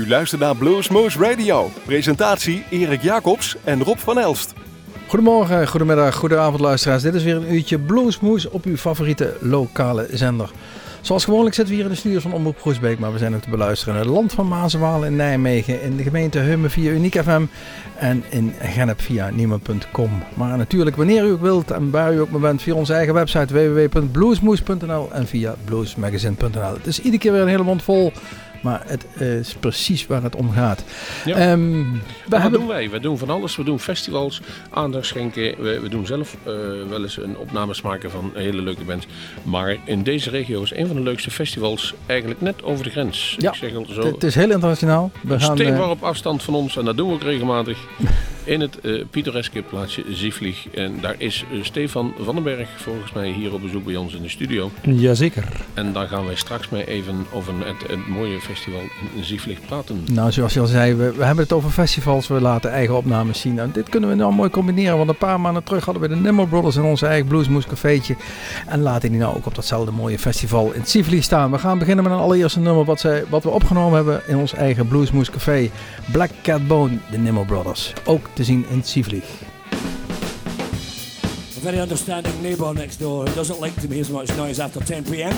U luistert naar Bluesmoose Radio. Presentatie Erik Jacobs en Rob van Elst. Goedemorgen, goedemiddag, goedenavond luisteraars. Dit is weer een uurtje Bluesmoose op uw favoriete lokale zender. Zoals gewoonlijk zitten we hier in de studios van Omroep Groesbeek, maar we zijn ook te beluisteren in het land van Mazenwaal in Nijmegen, in de gemeente Hummen via Uniek FM en in Genep via Niemand.com. Maar natuurlijk wanneer u ook wilt en waar u ook maar bent via onze eigen website www.bluesmoes.nl en via bluesmagazine.nl. Het is iedere keer weer een hele mond vol maar het is precies waar het om gaat. Ja. Um, wat hebben... doen wij? We doen van alles. We doen festivals, aandacht schenken. We, we doen zelf uh, wel eens een opnames maken van hele leuke bands. Maar in deze regio is een van de leukste festivals eigenlijk net over de grens. Ja, Ik zeg het, zo, het is heel internationaal. We gaan, steenworp uh... op afstand van ons en dat doen we ook regelmatig. In het uh, pittoreske plaatsje Zieflieg. En daar is uh, Stefan van den Berg volgens mij hier op bezoek bij ons in de studio. Jazeker. En daar gaan wij straks mee even over het, het mooie festival in Zieflieg praten. Nou, zoals je al zei, we, we, hebben het over festivals. We laten eigen opnames zien. En dit kunnen we nou mooi combineren. Want een paar maanden terug hadden we de Nimmo Brothers in onze eigen Bluesmoes cafeetje. En laten die nou ook op datzelfde mooie festival in Zieflieg staan. We gaan beginnen met een allereerste nummer wat, zij, wat we opgenomen hebben in ons eigen Bluesmoes café. Black Cat Bone, de Nimmo Brothers. Ook te zien in. A very understanding neighbour next door who doesn't like to make as much noise after 10 p.m.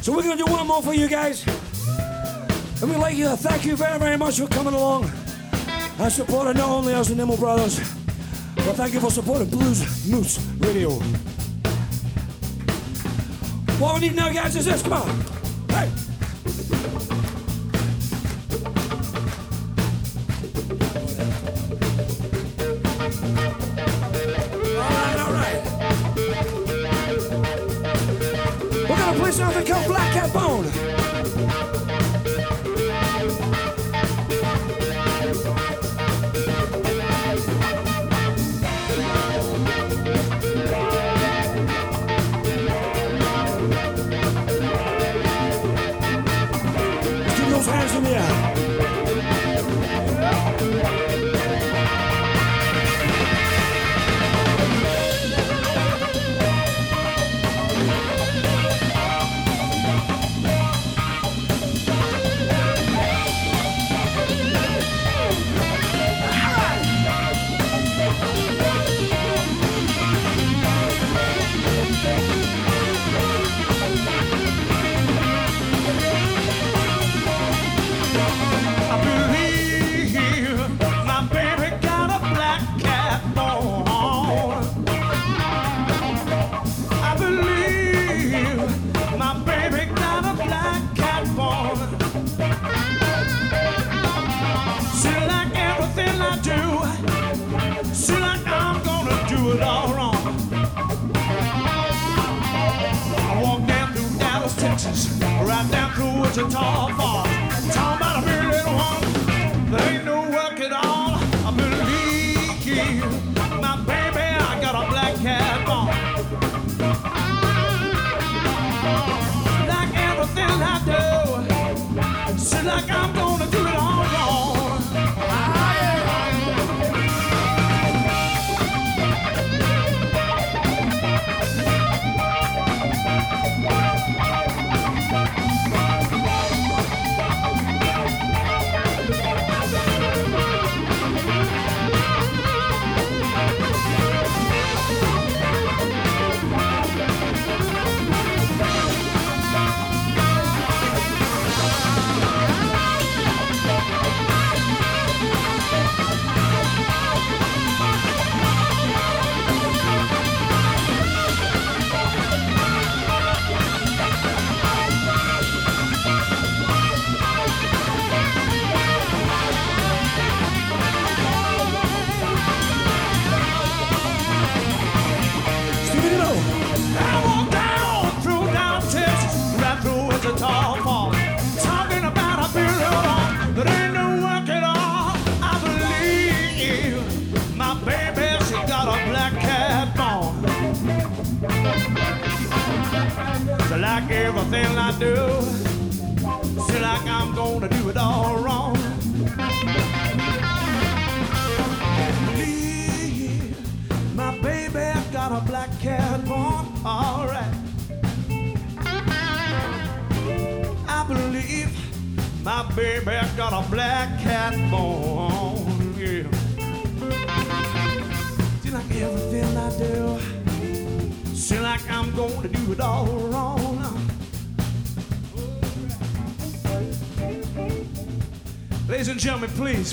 So we're going to do one more for you guys. And we'd like you to thank you very, very much for coming along and supporting not only us, the Nimmo Brothers, but thank you for supporting Blues Moose Radio. What we need now, guys, is this. Come on. Hey.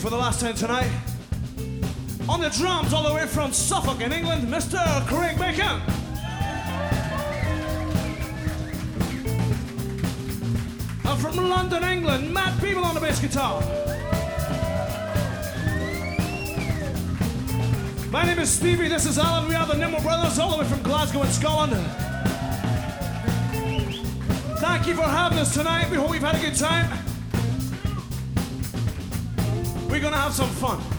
For the last time tonight, on the drums, all the way from Suffolk in England, Mr. Craig Bacon. And from London, England, Matt People on the bass guitar. My name is Stevie, this is Alan, we are the Nimble Brothers, all the way from Glasgow in Scotland. Thank you for having us tonight, we hope you've had a good time. We're gonna have some fun.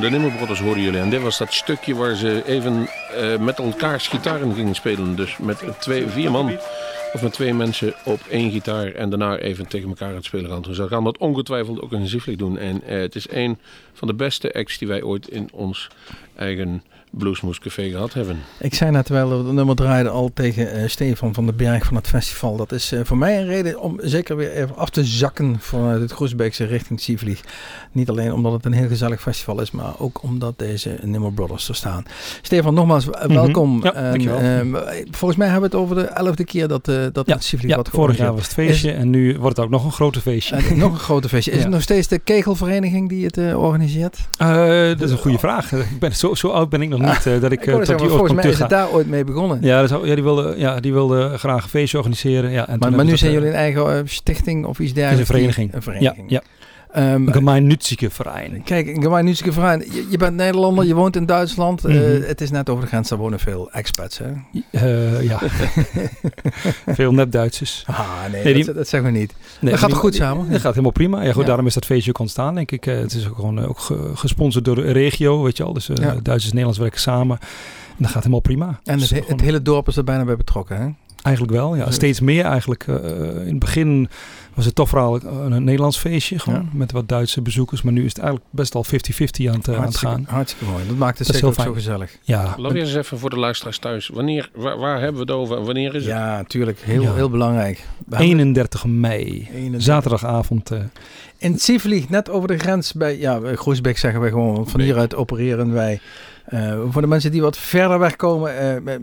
De Nimmer Brothers hoorden jullie. En dit was dat stukje waar ze even uh, met elkaars gitaren gingen spelen. Dus met twee, vier man of met twee mensen op één gitaar en daarna even tegen elkaar aan het spelen gaan. Dus ze gaan dat ongetwijfeld ook in doen. En uh, het is een van de beste acts die wij ooit in ons eigen Bluesmoes Café gehad hebben. Ik zei net terwijl we het nummer draaiden al tegen uh, Stefan van den Berg van het festival. Dat is uh, voor mij een reden om zeker weer even af te zakken vanuit het Groesbeekse richting Sievlieg. Niet alleen omdat het een heel gezellig festival is, maar ook omdat deze Nimmer Brothers er staan. Stefan, nogmaals uh, welkom. Mm -hmm. ja, en, volgens mij hebben we het over de elfde keer dat, dat ja, het Sievlieg ja, wat vorig jaar was het feestje is, en nu wordt het ook nog een grote feestje. nog een grote feestje. Is ja. het nog steeds de kegelvereniging die het organiseert? dat is een goede vraag. Ik ben, zo, zo oud ben ik nog niet uh, dat ik, ik uh, tot die volgens mij is het daar ooit mee begonnen. Ja, dat, ja, die wilde, ja, die wilde graag een feestje organiseren. Ja, en maar, maar nu zijn jullie een eigen stichting of iets dergelijks? Een vereniging. Een vereniging. Ja, ja. Um, een gemeinnützige verein. Kijk, een gemeinnützige verein. Je, je, bent Nederlander, je woont in Duitsland. Mm -hmm. uh, het is net over de grens, daar wonen veel expats, hè? Uh, ja. veel nep-Duitsers. Ah, nee, nee die, dat, dat, zeggen we niet. Nee, dat gaat toch goed samen? Dat gaat helemaal prima. Ja, goed, ja. daarom is dat feestje ook ontstaan, denk ik. Uh, het is ook gewoon ook gesponsord door de regio, weet je al. Dus ja. Duitsers en Nederlands werken samen. En dat gaat helemaal prima. En dus het, het hele dorp is er bijna bij betrokken, hè? Eigenlijk wel, ja. Steeds meer eigenlijk. Uh, in het begin was het toch vooral een Nederlands feestje, gewoon ja. met wat Duitse bezoekers. Maar nu is het eigenlijk best al 50-50 aan, het, aan het gaan. Hartstikke mooi. Dat maakt het dat zeker ook zo gezellig. Ja. Laat eens even voor de luisteraars thuis. Wanneer, waar, waar, hebben we het over en wanneer is het? Ja, natuurlijk. Heel, ja. heel belangrijk. We 31 mei. 31. Zaterdagavond. Uh, in Tivoli, net over de grens bij ja, Groesbeek zeggen wij gewoon. Van hieruit opereren wij. Uh, voor de mensen die wat verder wegkomen. Uh,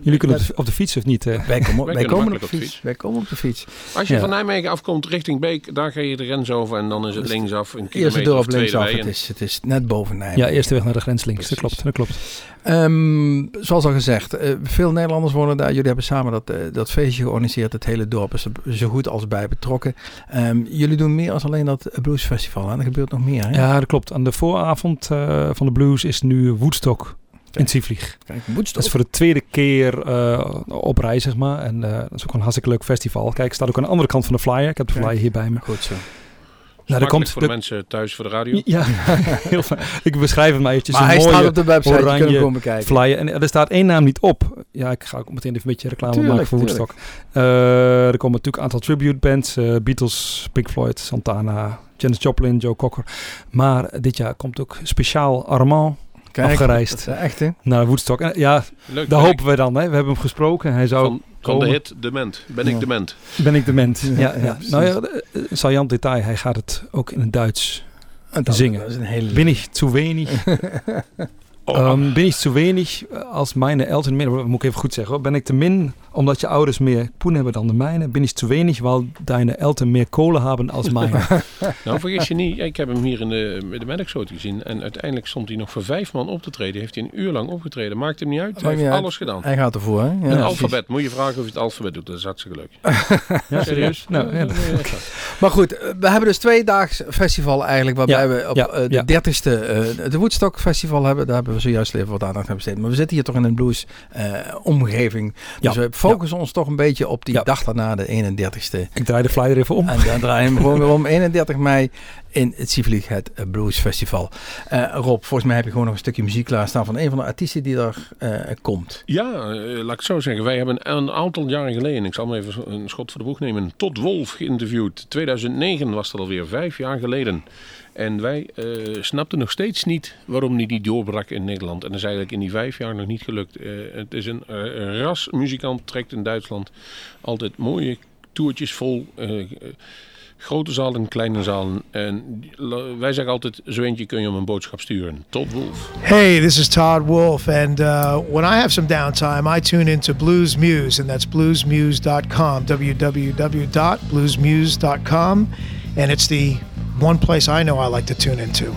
Jullie kunnen met, op de fiets of niet? Uh? Wij, komen, wij, wij komen op de fiets. fiets. Wij komen op de fiets. Als je ja. van Nijmegen afkomt richting Beek, daar ga je de grens over en dan is het dus linksaf een kilometer Eerste dorp linksaf, het is, het is net boven Nijmegen. Ja, eerste weg naar de grens links, dat klopt. Dat klopt. Um, zoals al gezegd, uh, veel Nederlanders wonen daar. Jullie hebben samen dat, uh, dat feestje georganiseerd. Het hele dorp is er zo goed als bij betrokken. Um, jullie doen meer als alleen dat bluesfestival. En er gebeurt nog meer. Hè? Ja, dat klopt. Aan de vooravond uh, van de blues is nu Woodstock in Zievlieg. Kijk, dat is voor de tweede keer uh, op reis, zeg maar. En uh, dat is ook een hartstikke leuk festival. Kijk, staat ook aan de andere kant van de flyer. Ik heb de flyer hier bij me. Goed zo. Nou, er komt voor de, de mensen thuis voor de radio. Ja, heel fijn. Ik beschrijf hem maar eventjes. Maar een hij mooie, staat op de website, oranje je kunt hem flyer. En er staat één naam niet op. Ja, ik ga ook meteen even een beetje reclame tuurlijk, maken voor Woodstock. Uh, er komen natuurlijk een aantal tribute bands. Uh, Beatles, Pink Floyd, Santana, Janis Joplin, Joe Cocker. Maar dit jaar komt ook speciaal Armand Kijk, afgereisd. echt, hè? Naar Woodstock. En, ja, Leuk, daar hopen we dan. Hè. We hebben hem gesproken. Hij zou van, van de hit Dement. Ben ja. ik dement? Ben ik dement. Ja, ja, Ja, ja. Nou ja, uh, saillant detail. Hij gaat het ook in het Duits dat, zingen. Dat is een hele... Bin ich zu wenig? Oh. Um, bin ich zu wenig als meine Eltern meer, moet ik even goed zeggen hoor. Ben ik te min omdat je ouders meer poen hebben dan de mijne? Ben ich zu wenig weil deine Eltern meer kolen hebben als mijne? nou, vergis je niet. Ik heb hem hier in de, de Maddox gezien. En uiteindelijk stond hij nog voor vijf man op te treden. Heeft hij een uur lang opgetreden. Maakt hem niet uit. Hij heeft alles gedaan. Hij gaat ervoor, hè? Ja, een alfabet. Moet je vragen of je het alfabet doet. Dat is hartstikke leuk. ja, serieus? Nou, ja. Maar goed, we hebben dus twee daags festival eigenlijk. Waarbij ja, we op ja, uh, de dertigste uh, de Woodstock Festival hebben. Daar hebben we zojuist even wat aandacht aan besteed. Maar we zitten hier toch in een blues uh, omgeving. Dus we focussen ons toch een beetje op die dag daarna, de 31ste. Ik draai de flyer even om. En dan draai je hem gewoon weer om. 31 mei in het Sivelig, het Blues Festival. Uh, Rob, volgens mij heb je gewoon nog een stukje muziek klaarstaan van een van de artiesten die daar uh, komt. Ja, uh, laat ik zo zeggen. Wij hebben een aantal jaren geleden, ik zal me even een schot voor de boeg nemen, Tot Wolf geïnterviewd. 2009 was dat alweer, vijf jaar geleden. En wij snapten nog steeds niet waarom die niet doorbrak in Nederland. En dat is eigenlijk in die vijf jaar nog niet gelukt. het is een rasmuzikant, trekt in Duitsland altijd mooie toertjes vol grote zalen, kleine zalen. En wij zeggen altijd, zo eentje kun je om een boodschap sturen. Todd Wolf. Hey, this is Todd Wolf. And uh, when I have some downtime, I tune into Blues Muse. And that's bluesmuse.com, www.bluesmuse.com. And it's the one place I know I like to tune into.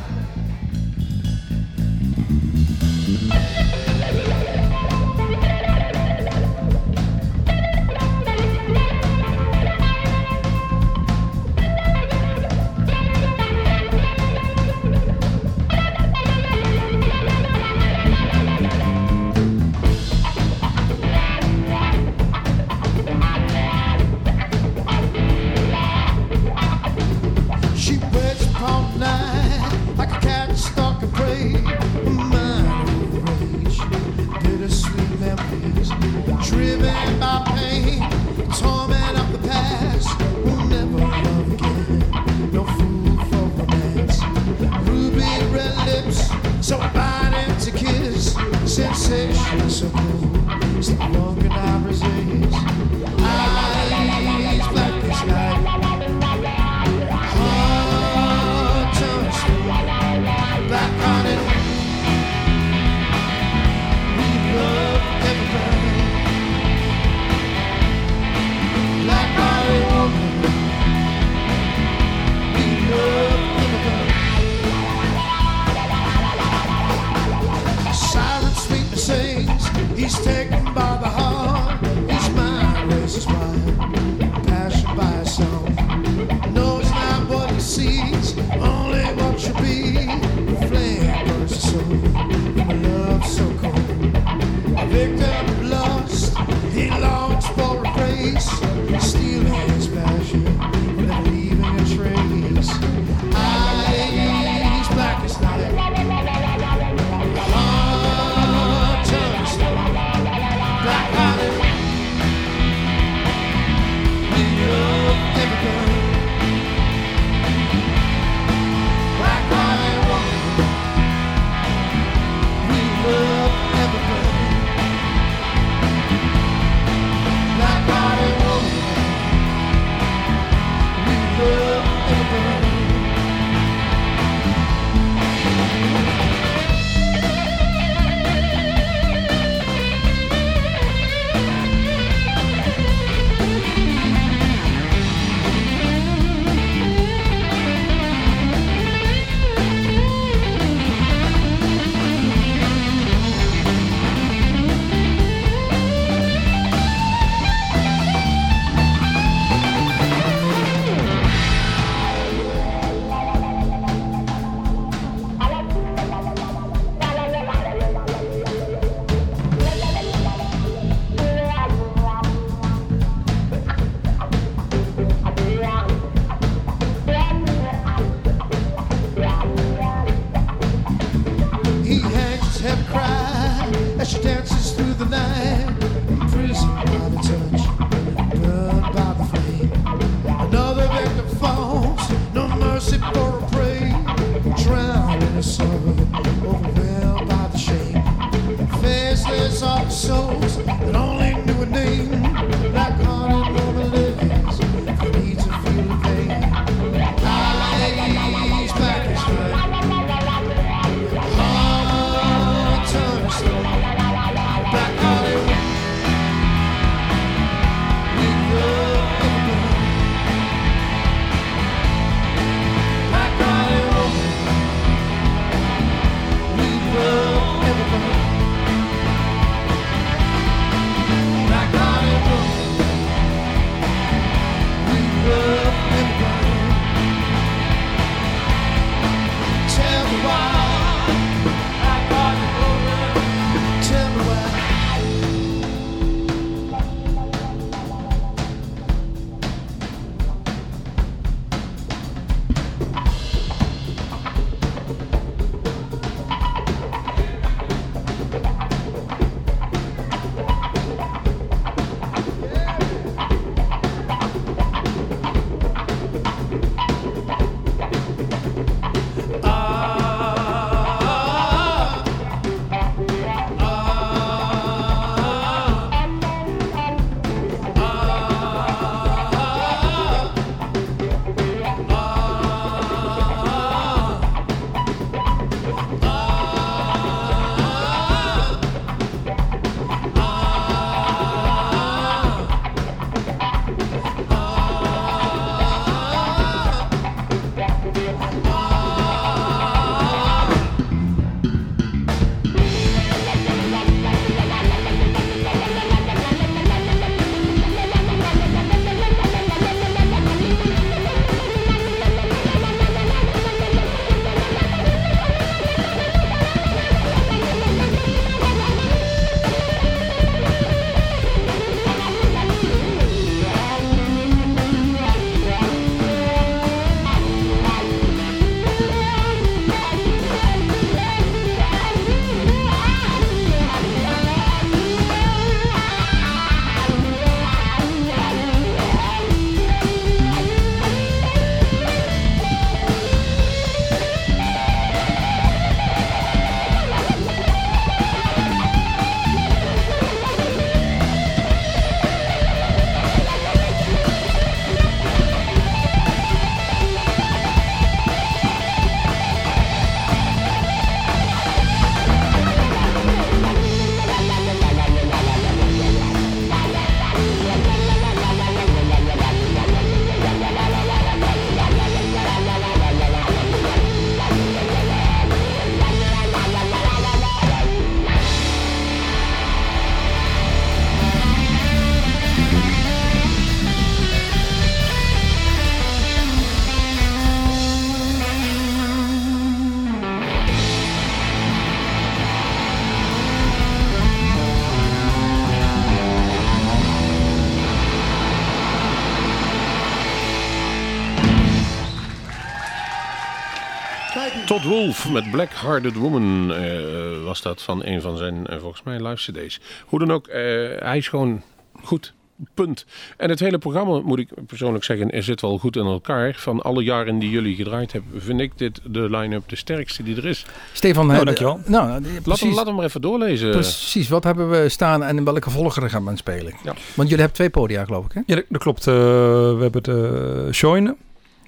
Met Black Hearted Woman uh, was dat van een van zijn, uh, volgens mij, live cd's. Hoe dan ook, uh, hij is gewoon goed. Punt. En het hele programma, moet ik persoonlijk zeggen, zit wel goed in elkaar. Van alle jaren die jullie gedraaid hebben, vind ik dit de line-up de sterkste die er is. Stefan, nou, dankjewel. Nou, laat, hem, laat hem maar even doorlezen. Precies, wat hebben we staan en in welke volgorde gaan we spelen? Ja. Want jullie hebben twee podia, geloof ik, hè? Ja, dat klopt. Uh, we hebben de Join.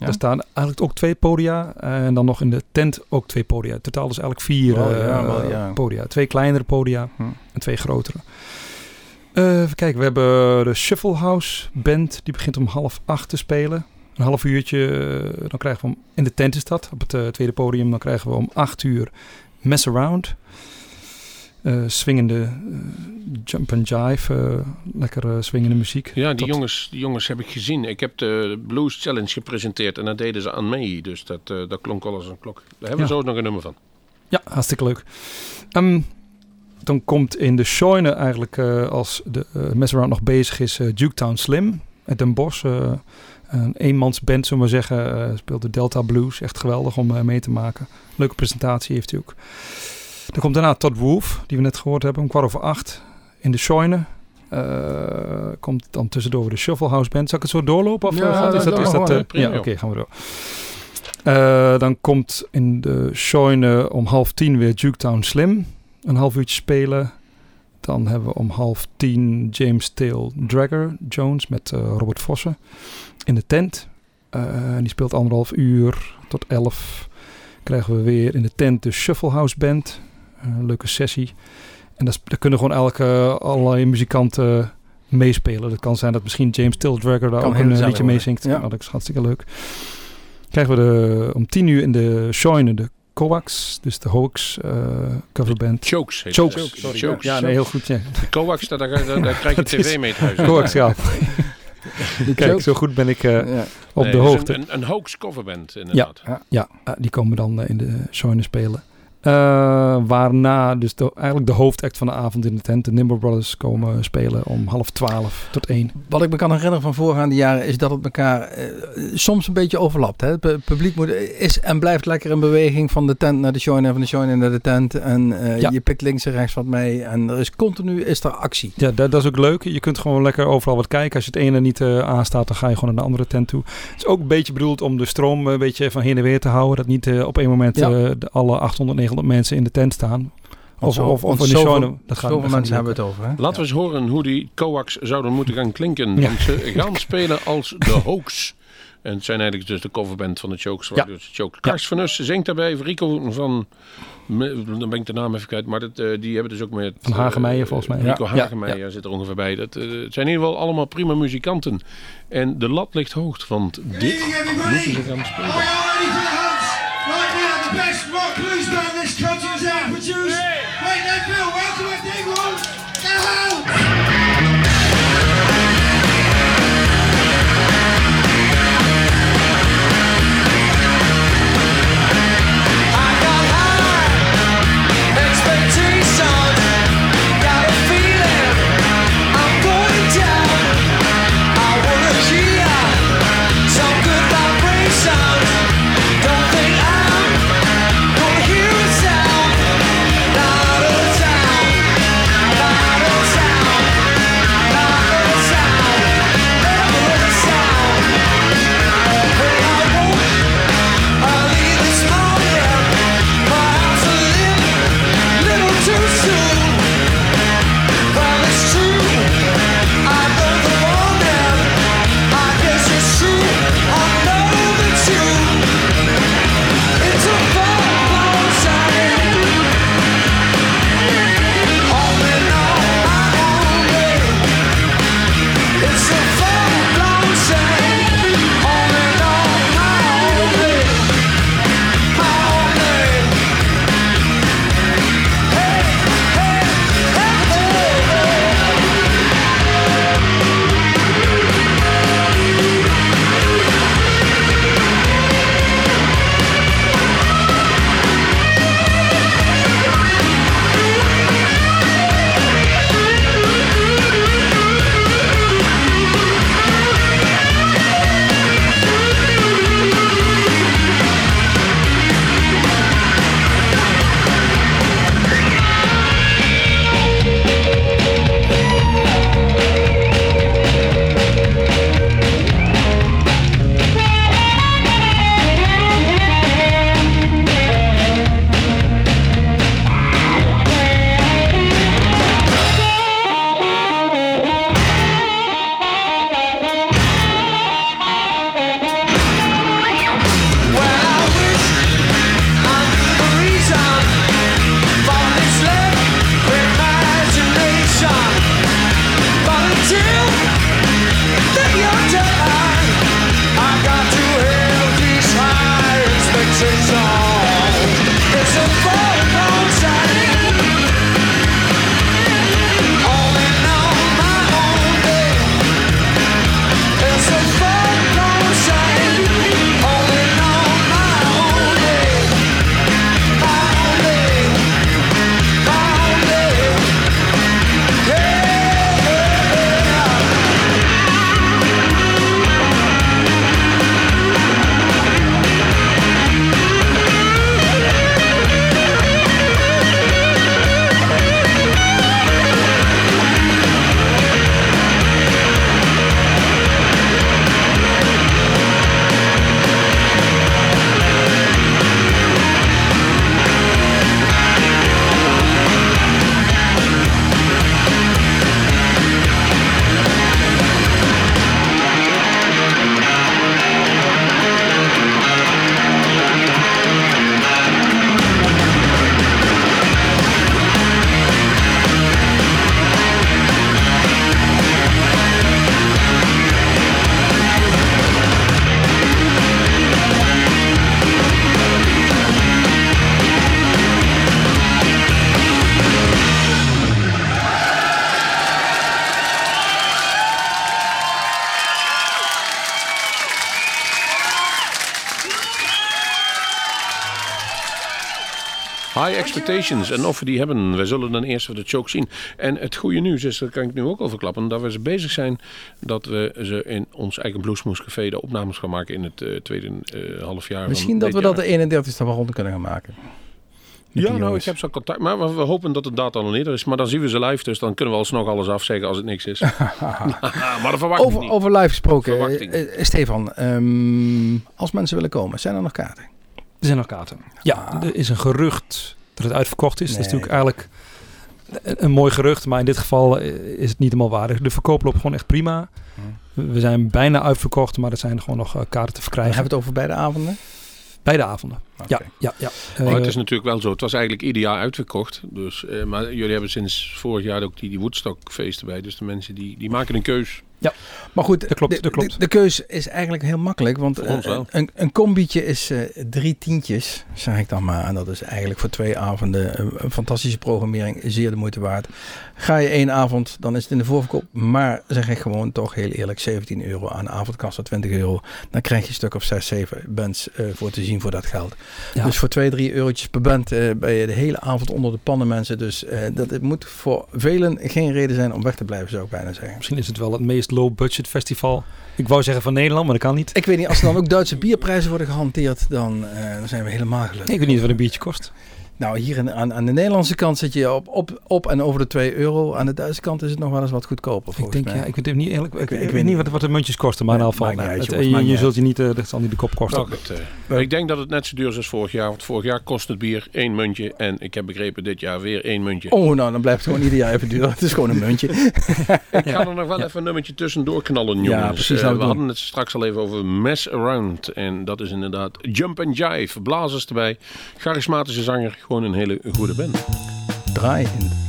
Daar staan eigenlijk ook twee podia. En dan nog in de tent ook twee podia. Totaal dus eigenlijk vier oh, wel, ja. podia. Twee kleinere podia hm. en twee grotere. Uh, even kijken, we hebben de Shuffle House Band. Die begint om half acht te spelen. Een half uurtje. Dan krijgen we om, in de tent is dat, op het uh, tweede podium. Dan krijgen we om acht uur Mess Around. Swingende jump and jive. lekkere swingende muziek. Ja, die, Tot... jongens, die jongens heb ik gezien. Ik heb de Blues Challenge gepresenteerd. En daar deden ze aan mee. Dus dat, dat klonk al als een klok. Daar hebben we ja. zo nog een nummer van. Ja, hartstikke leuk. Um, dan komt in de Shoine eigenlijk uh, als de uh, Mess Around nog bezig is uh, Duketown Slim uit Den Bosch. een eenmansband, zullen we maar zeggen. speelt de Delta Blues. Echt geweldig om mee te maken. Leuke presentatie heeft hij ook. Dan komt daarna Todd Wolf, die we net gehoord hebben, om kwart over acht in de Shoine. komt dan tussendoor de Shuffle House Band. Zal ik het zo doorlopen? Of ja, is dat, is dat, ja, oké, okay, gaan we door. Uh, dan komt in de Shoine om half tien weer Juketown Slim een half uurtje spelen. Dan hebben we om half tien James Tail Dragger Jones met Robert Vossen in de tent. Die speelt anderhalf uur tot elf. Krijgen we weer in de tent de Shuffle House Band. Uh, leuke sessie. En daar, daar, kunnen gewoon elke allerlei muzikanten meespelen. Het kan zijn dat misschien James Tail Dragger daar ook een liedje meezingt. Ja. Oh, dat is hartstikke leuk. Krijgen we de, om tien uur in de Shoine de Coax, dus de Hoax uh, coverband. Chokes heet Chokes. Chokes. Sorry, Chokes. Ja, nee, heel goed. Ja. De Coax, daar, daar, daar krijg je tv mee thuis. Coax, ja. Kijk, zo goed ben ik uh, ja. op nee, de hoogte. Een, een, hoax coverband inderdaad. Ja, ja, ja die komen dan uh, in de show spelen. Uh, waarna dus de, eigenlijk de hoofdact van de avond in de tent, de Nimble Brothers, komen spelen om half twaalf tot één. Wat ik me kan herinneren van voorgaande jaren is dat het elkaar uh, soms een beetje overlapt. Hè? Het publiek moet, is en blijft lekker in beweging van de tent naar de show en van de show naar de tent. En ja. je pikt links en rechts wat mee en er is continu is er actie. Ja, dat, dat, is ook leuk. Je kunt gewoon lekker overal wat kijken. Als je het ene niet aanstaat, dan ga je gewoon naar de andere tent toe. Het is ook een beetje bedoeld om de stroom een beetje van heen en weer te houden. Dat niet op één moment ja. de, alle 800, 900 mensen in de tent staan. Of, of, of, of zoveel, dat gaat, zoveel mensen hebben we het over. Hè? Laten we eens horen hoe die coax zouden moeten gaan klinken. Want ze gaan spelen als de Hoax. En het zijn eigenlijk dus de coverband van de Chokes. Ja. Dus Choke. Kars van Us zingt daarbij. Rico van... Dan ben ik de naam even kwijt. Maar dat, uh, die hebben dus ook met... Van Hagemeijer volgens mij. Rico ja. Hagemeijer ja. zit er ongeveer bij. Dat, uh, het zijn in ieder geval allemaal prima muzikanten. En de lat ligt hoog. Want dit moeten ze gaan spelen. Right now, the best rock blues band this country has ever produced. Hey. Mate, feel welcome at Digwall. Get out! High Expectations. En of we die hebben, we zullen dan eerst de choke zien. En het goede nieuws is, dat kan ik nu ook al verklappen, dat we ze bezig zijn dat we ze in ons eigen Bluesmoes Café de opnames gaan maken in het uh, tweede uh, half jaar. Misschien dat we dat de 31ste rond kunnen gaan maken. Ja, nou, ik heb zo contact. Maar we hopen dat de data nog eerder is. Maar dan zien we ze live, dus dan kunnen we alsnog alles afzeggen als het niks is. maar dat verwacht over, niet. Over live gesproken, uh, Stefan. Um, als mensen willen komen, zijn er nog kaarten? Er zijn nog kaarten. Ja, er is een gerucht dat het uitverkocht is. Nee. Dat is natuurlijk eigenlijk een, een, mooi gerucht, maar in dit geval eh, is het niet helemaal waardig. De verkoop loopt gewoon echt prima. Hm. We zijn bijna uitverkocht, maar er zijn gewoon nog uh, kaarten te verkrijgen. Hebben we het over beide avonden? Beide avonden. Ja, ja, ja. Maar het is natuurlijk wel zo. Het was eigenlijk ieder jaar uitverkocht. Dus, uh, maar jullie hebben sinds vorig jaar ook die, die Woodstock feesten bij. Dus de mensen die, die maken een keus. Ja, maar goed, dat klopt, de, dat klopt. De, de, keus is eigenlijk heel makkelijk. Want uh, een, een combietje is uh, drie tientjes, zeg ik dan maar. En dat is eigenlijk voor twee avonden een, een, fantastische programmering. Zeer de moeite waard. Ga je één avond, dan is het in de voorverkoop. Maar zeg ik gewoon toch heel eerlijk, 17 euro aan avondkassa, 20 euro. Dan krijg je een stuk of 6, 7 bands uh, voor te zien voor dat geld. Ja. Dus voor 2, 3 eurotjes per band ben je de hele avond onder de pannen mensen. Dus dat het moet voor velen geen reden zijn om weg te blijven, zou ik bijna zeggen. Misschien is het wel het meest low-budget festival. Ik wou zeggen van Nederland, maar dat kan niet. Ik weet niet, als er dan ook Duitse bierprijzen worden gehanteerd, dan, uh, dan zijn we helemaal gelukkig. Ik weet niet wat een biertje kost. Nou, hier in, aan, aan de Nederlandse kant zit je op, op, op en over de 2 euro. Aan de Duitse kant is het nog wel eens wat goedkoper. Ik denk, mij. ja, ik weet niet eerlijk. Ik, ik, ik weet niet wat, wat de muntjes kosten, maar nee, in ieder geval. Nou, je, je zult je niet, uh, dat zal niet de kop kosten. Nou, het, uh, ik denk dat het net zo duur is als vorig jaar. Want vorig jaar kost het bier één muntje. En ik heb begrepen dit jaar weer één muntje. Oh, nou, dan blijft het gewoon ieder jaar even duur. Het is gewoon een muntje. ik ga er nog wel even een nummertje tussendoor knallen, jongens. Ja, precies. Uh, we hadden het straks al even over Mess Around. En dat is inderdaad Jump and Jive. Blazers erbij. Charismatische zanger. Gewoon een hele goede band. Draai in.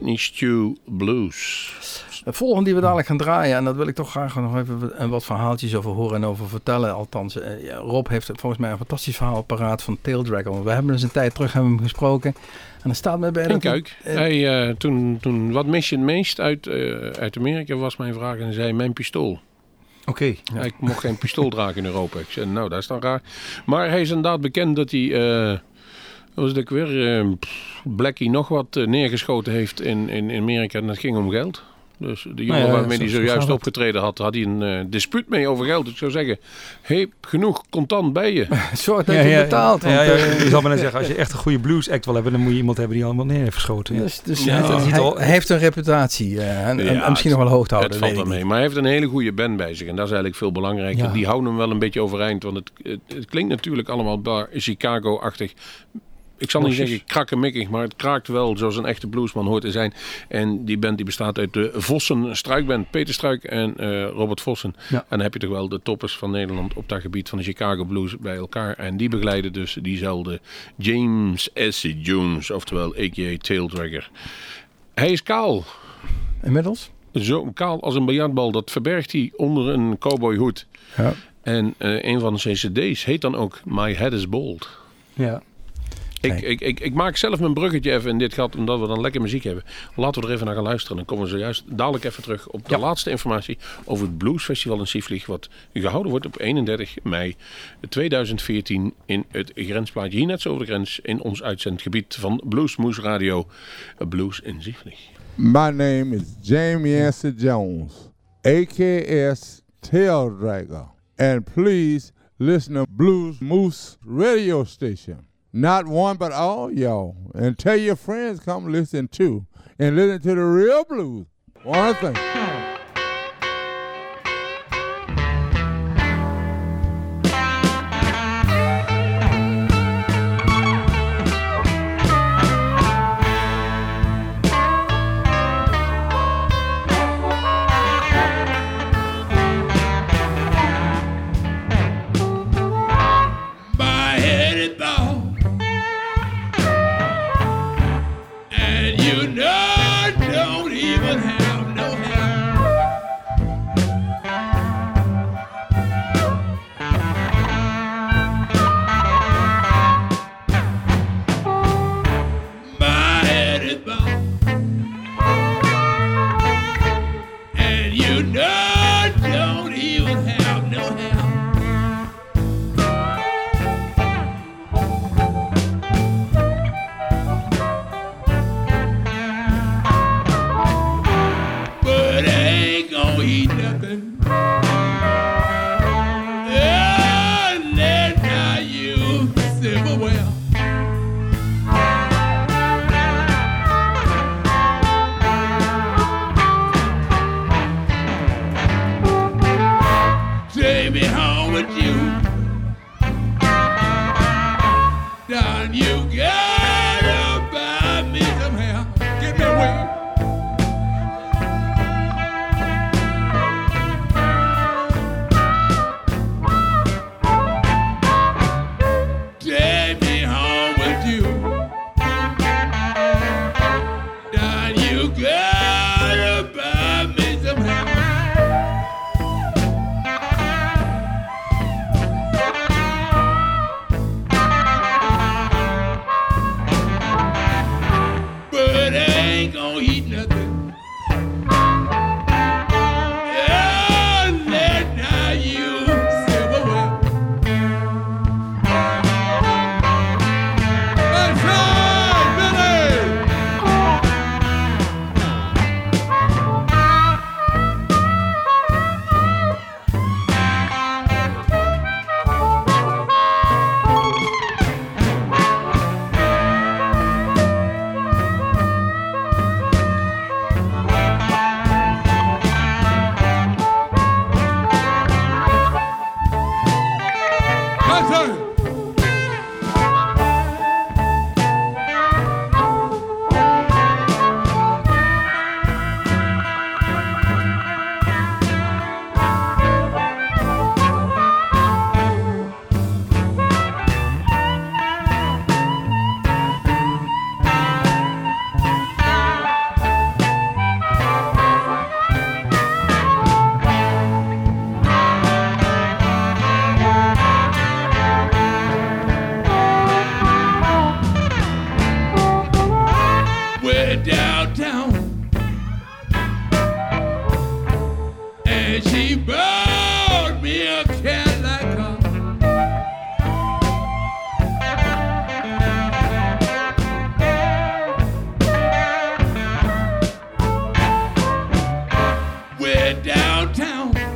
Kidney Stew Blues. De volgende die we dadelijk gaan draaien, en dat wil ik toch graag nog even wat verhaaltjes over horen en over vertellen. Althans, eh, Rob heeft volgens mij een fantastisch verhaal paraat van Tail Dragon. We hebben dus een tijd terug hebben hem gesproken. En dan staat me bij dat... Kijk, uh, toen, toen, wat mis je het meest uit, uh, uit Amerika was mijn vraag en hij zei mijn pistool. Oké. Okay. Ik mocht geen pistool dragen in Europa. Ik zei, nou, dat is dan raar. Maar hij is inderdaad bekend dat hij... Uh, was ik weer uh, Blackie nog wat neergeschoten heeft in, in Amerika en dat ging om geld. Dus de jongen nou waarmee hij zojuist opgetreden had, had hij een uh, dispuut mee over geld. Ik zou zeggen, heb genoeg contant bij je. Zorg dat je betaalt. Want, je zou maar net zeggen, als je echt een goede blues act wil hebben, dan moet je iemand hebben die allemaal neer heeft geschoten. Dus, dus hij, hij, heeft een reputatie uh, en, en, misschien nog wel hoog te houden. Het valt wel mee, maar hij heeft een hele goede band bij zich en dat is eigenlijk veel belangrijker. Die houden hem wel een beetje overeind, want het, het, het klinkt natuurlijk allemaal Chicago-achtig ik zal niet zeggen krakkemikkig, maar het kraakt wel zoals een echte bluesman hoort te zijn. En die band die bestaat uit de Vossen Struikband, Peter Struik en uh, Robert Vossen. En dan heb je toch wel de toppers van Nederland op dat gebied van de Chicago Blues bij elkaar. En die begeleiden dus diezelfde James S. Jones, oftewel a.k.a. Taildragger. Hij is kaal. Inmiddels? Zo kaal als een biljartbal. Dat verbergt hij onder een cowboyhoed. Ja. En uh, een van zijn cd's heet dan ook My Head is Bald. Ja. Ik, ik, ik, ik, maak zelf mijn bruggetje even in dit gat, omdat we dan lekker muziek hebben. Laten we er even naar gaan luisteren. Dan komen we zojuist dadelijk even terug op de laatste informatie over het Bluesfestival in Sieflieg. Wat gehouden wordt op 31 mei 2014 in het grensplaatje. Hier net zo over de grens in ons uitzendgebied van Bluesmoes Radio. Blues in Sieflieg. My name is Jamie S. Jones, AKS Tail Dragger. And please listen to Blues Moose radio station. Not one, but all y'all. And tell your friends come listen too. And listen to the real blues. One thing. downtown.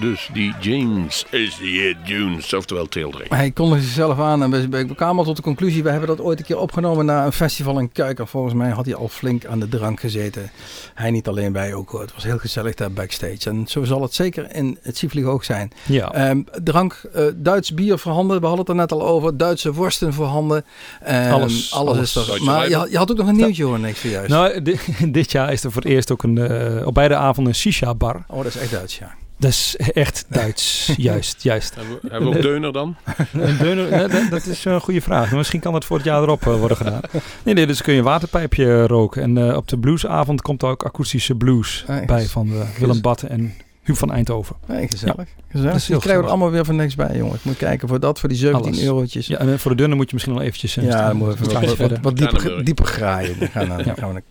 Dus die James is the Dunes, oftewel Taildrake. Hij kondigde zichzelf aan en we, kwamen al tot de conclusie, we hebben dat ooit een keer opgenomen na een festival in Kuik. volgens mij had hij al flink aan de drank gezeten. Hij niet alleen, wij ook. Het was heel gezellig daar backstage. En zo zal het zeker in het Sieflieg ook zijn. Ja. Ehm, drank, eh, Duits bier voorhanden, we hadden het er net al over. Duitse worsten voorhanden. Ehm, Alles, alles, alles. is er. Duitse Maar je, had- je had ook nog een nieuwtje hoor, niks zojuist. Nou, di- dit jaar is er voor het eerst ook een, eh, op beide avonden een shisha-bar. Oh, dat is echt Duits, ja. Dat is echt Duits. juist, juist. Hebben we, hebben we ook Deuner dan? Een deuner, dat- dat is een goede vraag. Misschien kan dat voor het jaar erop eh, worden gedaan. Nee, nee, dus kun je een waterpijpje roken. En eh, op de bluesavond komt er ook akoestische blues Ah, bij van eh, Willem Batten en Huub van Eindhoven. Nee, gezellig. gezellig. Dat is Die heel krijgen we gezellig. er allemaal weer van niks bij, jongen. Ik moet kijken voor dat, voor die 17 Alles. eurotjes. Ja, en voor de dunne moet je misschien nog eventjes... Ja, staan. dan Een even wat, wat, dieper, dieper graaien. Dan gaan, we- dan Ja. gaan, we,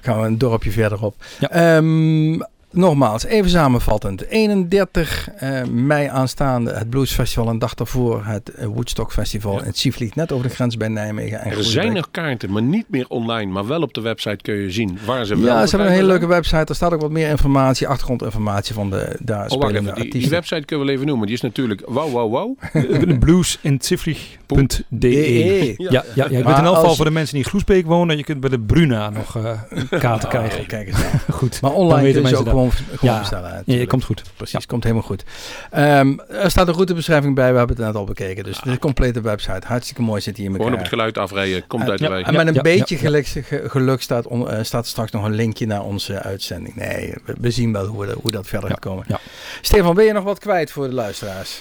gaan we een dorpje verderop. Ja. Ehm, nogmaals, even samenvattend. 31 eh, mei aanstaande het Blues Festival. En dag daarvoor het eh, Woodstock Festival. Ja. in Het Sieflieg, net over de grens bij Nijmegen. En Er Groesbeek. zijn nog kaarten, maar niet meer online. Maar wel op de website kun je zien waar ze wel Ja, ze hebben een hele leuke website. Er staat ook wat meer informatie, achtergrondinformatie van de daar. Oh, wacht spelende even. Die, die website kunnen we wel even noemen. Die is natuurlijk wauw, wauw, wauw. bluesintzifrig.de DE. Ja, ja, ja. Je Maar bent in elk geval voor de mensen die in Groesbeek wonen. Je kunt bij de Bruna nog eh, kaarten krijgen. Oh, kijk eens aan. Goed. Maar online weten kun je ze mensen ook dat. Gewoon, gewoon Ja. bestellen. Ja, natuurlijk. komt goed. Precies, komt helemaal goed. Ehm, er staat een routebeschrijving bij, we hebben het net al bekeken. Dus de complete website, hartstikke mooi zit hier in elkaar. Gewoon op het geluid afrijden. Komt uit de Ja. wijk. En met een Ja, beetje geluk, ge- geluk staat, on- eh, staat straks nog een linkje naar onze uitzending. Nee, we, we zien wel hoe, hoe dat verder Ja, gaat komen. ja. Stefan, ben je nog wat kwijt voor de luisteraars?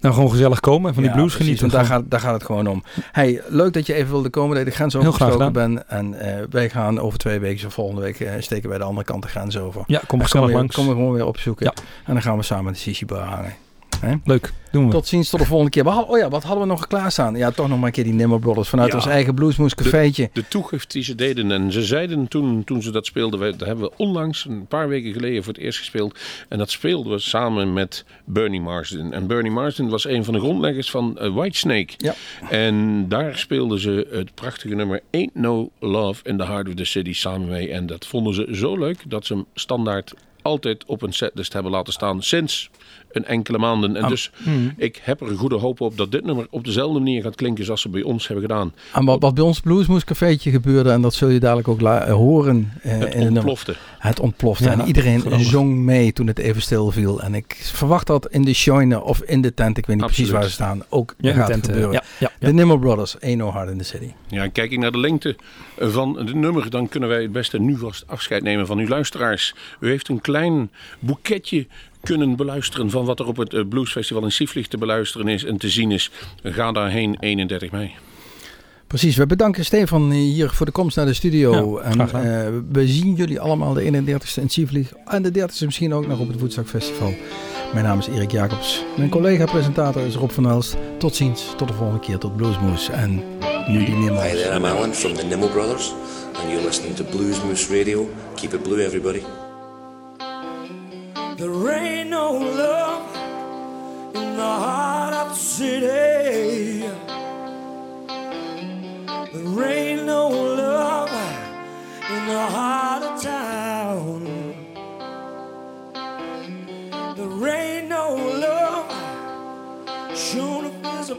Nou, gewoon gezellig komen en van die blues genieten. want daar gaat, daar gaat het gewoon om. Hey, leuk dat je even wilde komen, dat je de grens overgestoken bent. En eh, wij gaan over twee weken, of volgende week, eh, steken wij de andere kant de grens over. Ja, kom gezellig langs. komen we gewoon weer opzoeken. En dan gaan we samen de Sissi bar Leuk, doen we. Tot ziens, tot de volgende keer. Hadden- oh ja, wat hadden we nog klaarstaan? Ja, toch nog maar een keer die Nimmer Brothers vanuit Ja. ons eigen Bluesmoes cafeetje. De toegift die ze deden. En ze zeiden toen, toen ze dat speelden. we- Dat hebben we onlangs, een paar weken geleden, voor het eerst gespeeld. En dat speelden we samen met Bernie Marsden. En Bernie Marsden was een van de grondleggers van eh, Whitesnake. Ja. En daar speelden ze het prachtige nummer Ain't No Love in the Heart of the City samen mee. En dat vonden ze zo leuk dat ze hem standaard altijd op een setlist hebben laten staan sinds een enkele maanden. En dus hmm. ik heb er een goede hoop op dat dit nummer op dezelfde manier gaat klinken zoals ze bij ons hebben gedaan. En wat, wat bij ons Bluesmoes cafeetje gebeurde, en dat zul je dadelijk ook eh, horen eh, Het in de ontplofte. Het ontplofte. Ja, en iedereen geweldig. zong mee toen het even stil viel. En ik verwacht dat in de Shoine of in de tent, ik weet niet precies waar ze staan, ook Ja, gaat tent, eh, gebeuren. ja, ja, ja. De Nimmer Brothers, Ain't No Heart in the City. Ja, en kijk ik naar de lengte van het nummer, dan kunnen wij het beste nu vast afscheid nemen van uw luisteraars. U heeft een klein boeketje kunnen beluisteren van wat er op het eh, Bluesfestival in Sieflicht te beluisteren is en te zien is. Ga daarheen 31 mei. Precies, we bedanken Stefan hier voor de komst naar de studio. Ja, en eh, we zien jullie allemaal de 31ste in Sievlieg. En de 30ste misschien ook nog op het Woodstock Festival. Mijn naam is Erik Jacobs. Mijn collega-presentator is Rob van Elst. Tot ziens, tot de volgende keer, tot Bluesmoes. En nu die Hi there, I'm Alan from the Nimmo Brothers, and you're listening to Blues Moose Radio. Keep it blue, everybody. There ain't no love in the heart of the city. There ain't no love in the heart of town. There ain't no love shown if there's a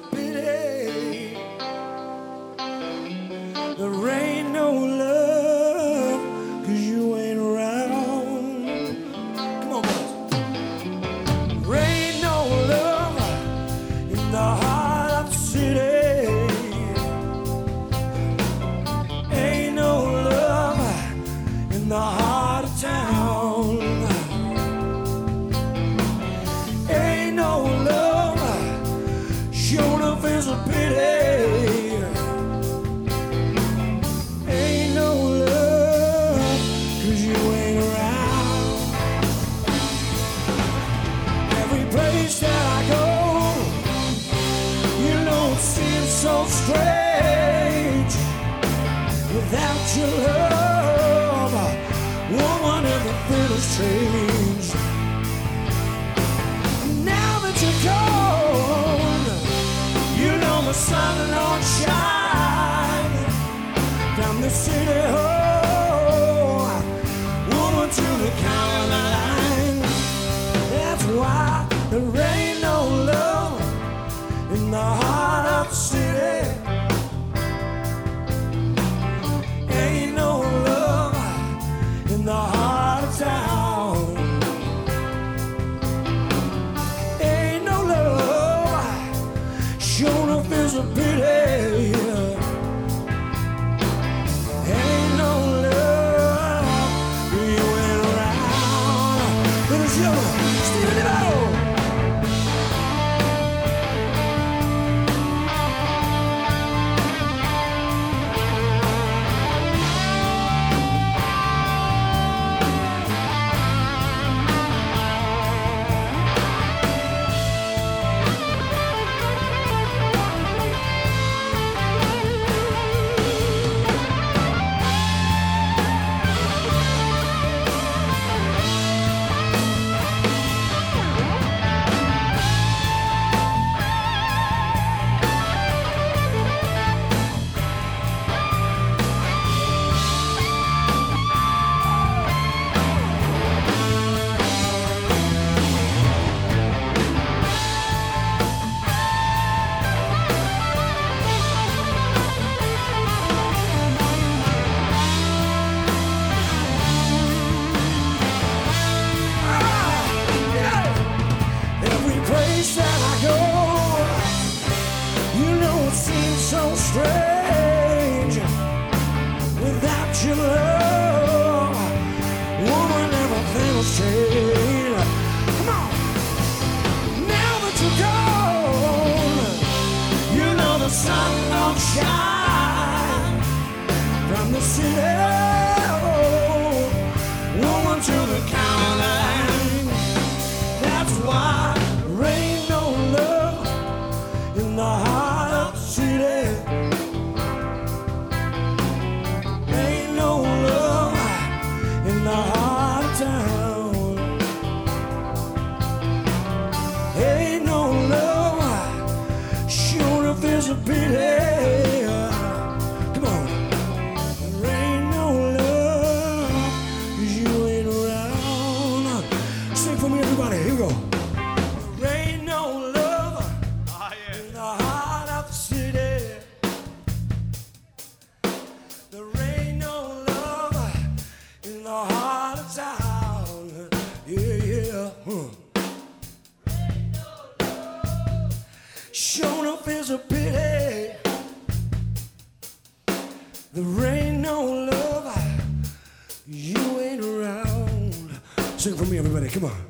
go. There ain't no love oh, ah, yeah. in the heart of the city. There ain't no love in the heart of town. Yeah, yeah. Huh. No Shown up is a pity. There ain't no love. You ain't around. Sing for me, everybody. Come on.